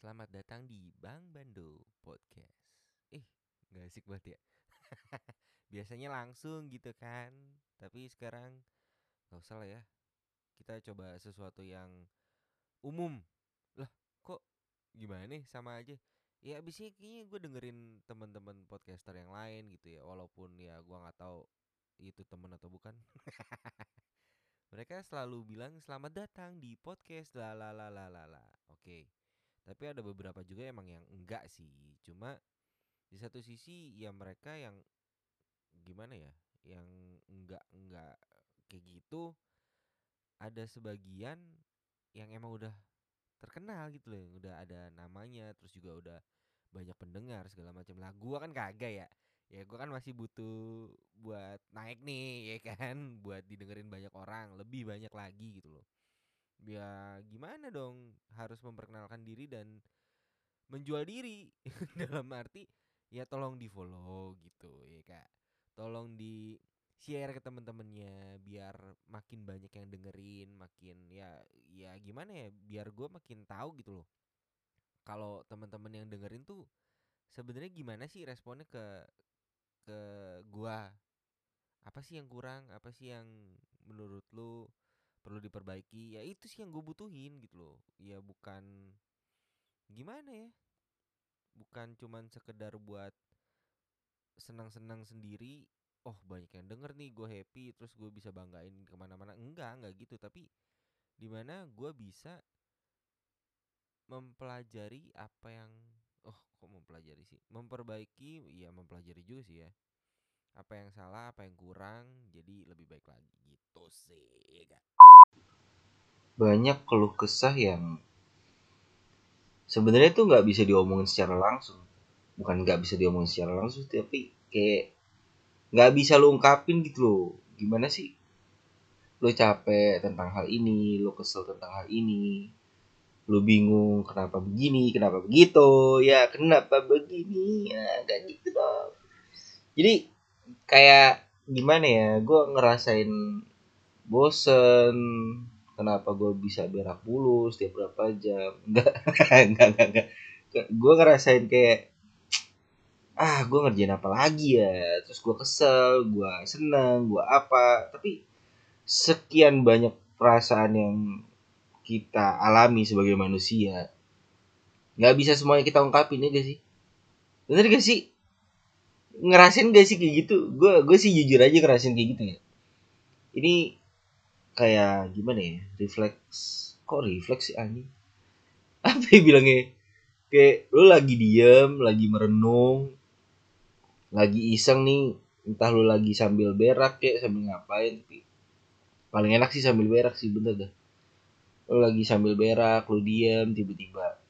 Selamat datang di Bang Bando Podcast. Eh, nggak asik banget ya. Biasanya langsung gitu kan. Tapi sekarang nggak usah lah ya. Kita coba sesuatu yang umum. Lah, kok gimana nih sama aja. Ya abisnya kayaknya gue dengerin teman-teman podcaster yang lain gitu ya. Walaupun ya gue nggak tahu itu temen atau bukan. Mereka selalu bilang selamat datang di podcast la la la la la la. Oke. Tapi ada beberapa juga emang yang enggak sih. Cuma di satu sisi ya mereka yang gimana ya? Yang enggak enggak kayak gitu ada sebagian yang emang udah terkenal gitu loh, yang udah ada namanya, terus juga udah banyak pendengar segala macam. Lah gua kan kagak ya. Ya gua kan masih butuh buat naik nih ya kan, buat didengerin banyak orang, lebih banyak lagi gitu loh. Ya gimana dong, harus memperkenalkan diri dan menjual diri. Dalam arti ya tolong di follow gitu ya kak. Tolong di share ke temen-temennya biar makin banyak yang dengerin makin ya ya gimana ya biar gue makin tahu gitu loh. Kalau teman-teman yang dengerin tuh sebenarnya gimana sih responnya ke ke gua? Apa sih yang kurang? Apa sih yang menurut lu perlu diperbaiki ya itu sih yang gue butuhin gitu loh. Ya bukan gimana ya? Bukan cuman sekedar buat senang-senang sendiri oh banyak yang denger nih gue happy terus gue bisa banggain ke mana-mana. Enggak enggak gitu. Tapi di mana gue bisa mempelajari apa yang oh kok mempelajari sih? Memperbaiki ya mempelajari juga sih ya. Apa yang salah apa yang kurang jadi lebih baik lagi. Gitu sih kak banyak keluh kesah yang sebenarnya tuh nggak bisa diomongin secara langsung. Bukan nggak bisa diomongin secara langsung tapi kayak nggak bisa lu ungkapin gitu loh. Gimana sih? Lu capek tentang hal ini lu kesel tentang hal ini lu bingung kenapa begini kenapa begitu ya kenapa begini ya kayak gitu dong. Jadi kayak gimana ya gue ngerasain bosen kenapa gue bisa berak mulu setiap berapa jam? Enggak enggak enggak, enggak. gue ngerasain kayak ah gue ngerjain apa lagi ya? Terus gue kesel gue seneng gue apa? Tapi sekian banyak perasaan yang kita alami sebagai manusia nggak bisa semuanya kita ungkapin ya gak sih? Bener gak sih? Ngerasin gak sih kayak gitu? Gue gue sih jujur aja ngerasin kayak gitu ya ini kayak gimana ya refleks kok refleks sih anjing? Apa ya bilangnya? Kayak lu lagi diem lagi merenung lagi iseng nih entah lu lagi sambil berak kayak sambil ngapain tapi paling enak sih sambil berak sih bener dah. Lu lagi sambil berak lu diem tiba-tiba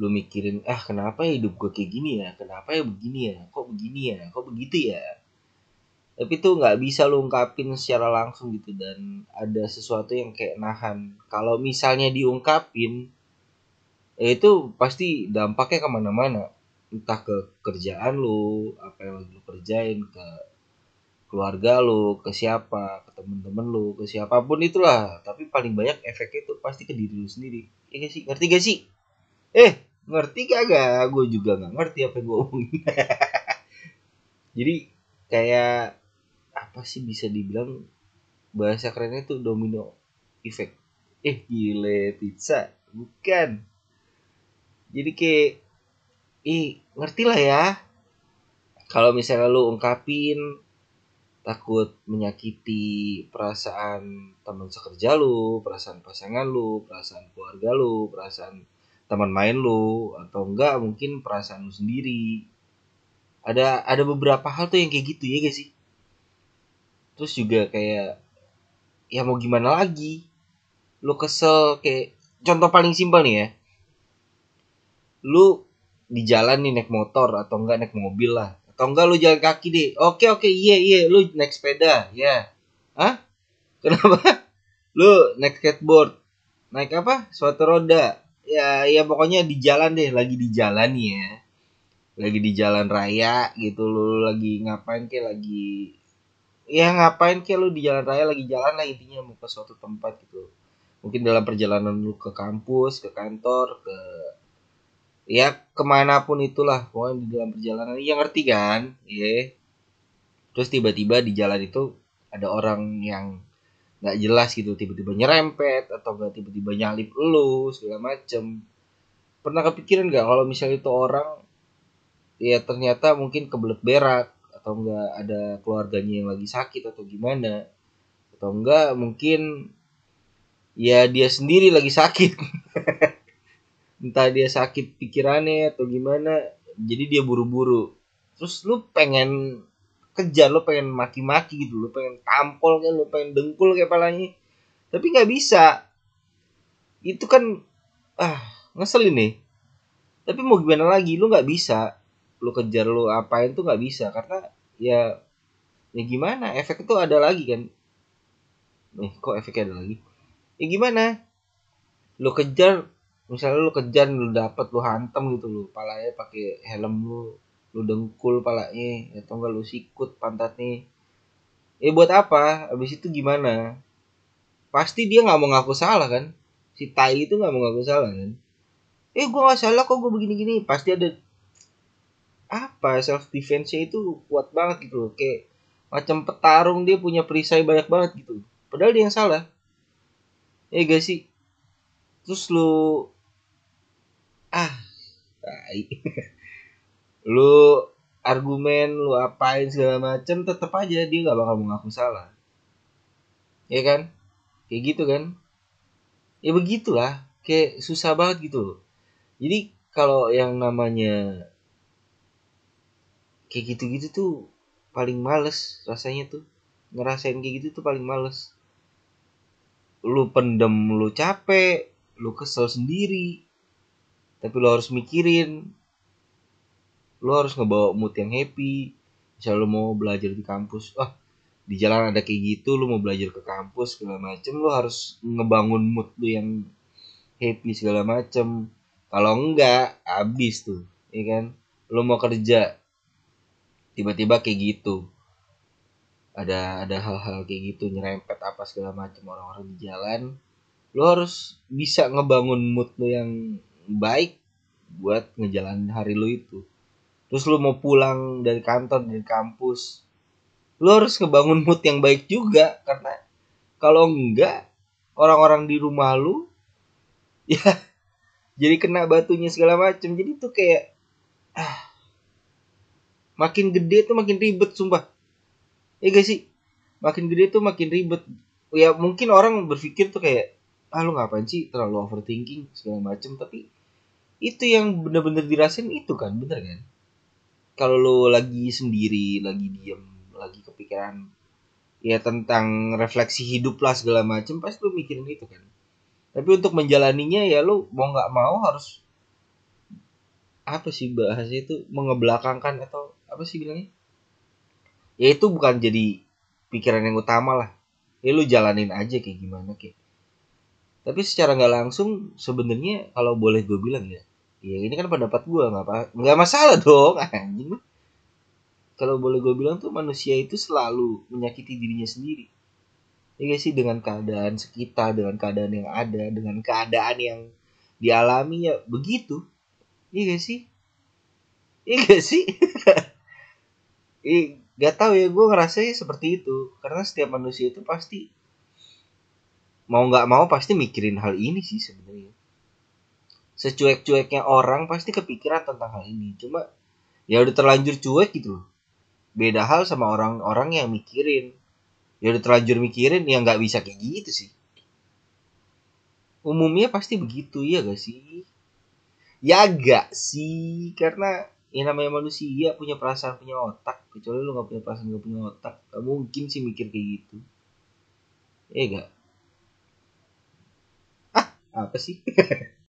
lu mikirin ah kenapa ya hidup gue kayak gini ya? Kenapa ya begini ya? Kok begini ya? Kok begitu ya tapi tuh nggak bisa lu ungkapin secara langsung gitu dan ada sesuatu yang kayak nahan. Kalau misalnya diungkapin ya itu pasti dampaknya ke mana-mana. Entah ke kerjaan lu apa yang lagi kerjain ke keluarga lu ke siapa ke temen-temen lu ke siapa pun itulah. Tapi paling banyak efeknya itu pasti ke diri lu sendiri. Ya gak sih? Ngerti gak sih? Eh ngerti kagak gue juga nggak ngerti apa yang gue omongin. Jadi kayak apa sih bisa dibilang bahasa kerennya itu domino effect? Eh gile pizza. Bukan. Jadi kayak ih ngerti lah ya. Kalau misalnya lu ungkapin takut menyakiti perasaan teman sekerja lu perasaan pasangan lu perasaan keluarga lu perasaan teman main lu atau enggak mungkin perasaan lu sendiri. Ada ada beberapa hal tuh yang kayak gitu ya guys sih terus juga kayak ya mau gimana lagi? Lu kesel kayak contoh paling simpel nih ya. Lu di jalan nih naik motor atau enggak naik mobil lah. Atau enggak lu jalan kaki deh. Oke oke iya iya lu naik sepeda ya. Ah kenapa? Lu naik skateboard naik apa? Suatu roda. Ya ya pokoknya di jalan deh lagi di jalan nih ya. Lagi di jalan raya gitu lu lagi ngapain kayak lagi ya ngapain kayak lu di jalan raya lagi jalan lah intinya mau ke suatu tempat gitu. Mungkin dalam perjalanan lu ke kampus ke kantor ke ya ke mana pun itulah. Pokoknya di dalam perjalanan ya ngerti kan? Iya. Terus tiba-tiba di jalan itu ada orang yang nggak jelas gitu tiba-tiba nyerempet atau nggak tiba-tiba nyalip lu segala macem. Pernah kepikiran nggak kalau misalnya itu orang ya ternyata mungkin kebelet berak atau enggak ada keluarganya yang lagi sakit atau gimana? Atau enggak mungkin ya dia sendiri lagi sakit. Entah dia sakit pikirannya atau gimana jadi dia buru-buru. Terus lu pengen kejar lu pengen maki-maki gitu lu pengen tampol kan lu pengen dengkul kayak palanya tapi nggak bisa. Itu kan ah ngeselin nih. Tapi mau gimana lagi? Lu nggak bisa lu kejar lu apain tuh nggak bisa. Karena ya ya gimana? Efek itu ada lagi kan. Nih kok efeknya ada lagi? Ya gimana? Lu kejar misalnya lu kejar lu dapat lu hantam gitu lu palanya pakai helm lu lu dengkul palanya atau enggak lu sikut pantatnya. Eh buat apa? Abis itu gimana? Pasti dia nggak mau ngaku salah kan? Si tai itu nggak mau ngaku salah kan? Eh gua nggak salah kok gua begini gini pasti ada apa self defense nya itu kuat banget gitu loh. Kayak macam petarung dia punya perisai banyak banget gitu. Padahal dia yang salah. Eh gak sih? Terus lu ah tai. Lu argumen lu apain segala macem tetap aja dia nggak bakal mengaku salah. Ya kan? Kayak gitu kan? Ya begitulah. Kayak susah banget gitu jadi kalau yang namanya kayak gitu-gitu tuh paling males rasanya tuh. Ngerasain kayak gitu tuh paling males. Lu pendem lu capek lu kesel sendiri. Tapi lo harus mikirin. Lo harus ngebawa mood yang happy. Misal lo mau belajar di kampus ah di jalan ada kayak gitu lo mau belajar ke kampus segala macem lo harus ngebangun mood lo yang happy segala macem. Kalau enggak habis tuh ya kan? Lo mau kerja tiba-tiba kayak gitu. Ada ada hal-hal kayak gitu nyerempet apa segala macam orang-orang di jalan. Lo harus bisa ngebangun mood lo yang baik buat ngejalanin hari lu itu. Terus lu mau pulang dari kantor dari kampus lu harus ngebangun mood yang baik juga. Karena kalau enggak orang-orang di rumah lu ya jadi kena batunya segala macem jadi tuh kayak ah, makin gede tuh makin ribet sumpah. Ya gak sih? Makin gede tuh makin ribet. Ya mungkin orang berpikir tuh kayak ah lu ngapain sih terlalu overthinking segala macem. Tapi itu yang bener-bener dirasain itu kan bener kan? Kalau lo lagi sendiri lagi diem lagi kepikiran ya tentang refleksi hidup lah segala macem pasti lo mikirin itu kan. Tapi untuk menjalaninya ya lo mau nggak mau harus apa sih bahasa itu? Mengebelakangkan atau apa sih bilangnya? Ya itu bukan jadi pikiran yang utama lah. Ya lu jalanin aja kayak gimana kayak. Tapi secara nggak langsung sebenarnya kalau boleh gue bilang ya ya ini kan pendapat gue nggak apa nggak masalah dong anjing kalau boleh gue bilang tuh manusia itu selalu menyakiti dirinya sendiri. Ya gak sih? Dengan keadaan sekitar dengan keadaan yang ada dengan keadaan yang dialami ya begitu iya gak sih? Iya gak sih? Ih, gak tau ya gue ngerasa seperti itu. Karena setiap manusia itu pasti mau nggak mau pasti mikirin hal ini sih sebenarnya. Secuek-cueknya orang pasti kepikiran tentang hal ini. Cuma ya udah terlanjur cuek gitu loh. Beda hal sama orang-orang yang mikirin. Ya udah terlanjur mikirin ya nggak bisa kayak gitu sih. Umumnya pasti begitu ya gak sih ya gak sih. Karena yang namanya manusia punya perasaan punya otak. Kecuali lu nggak punya perasaan nggak punya otak gak mungkin sih mikir kayak gitu. Ya gak. Ah apa sih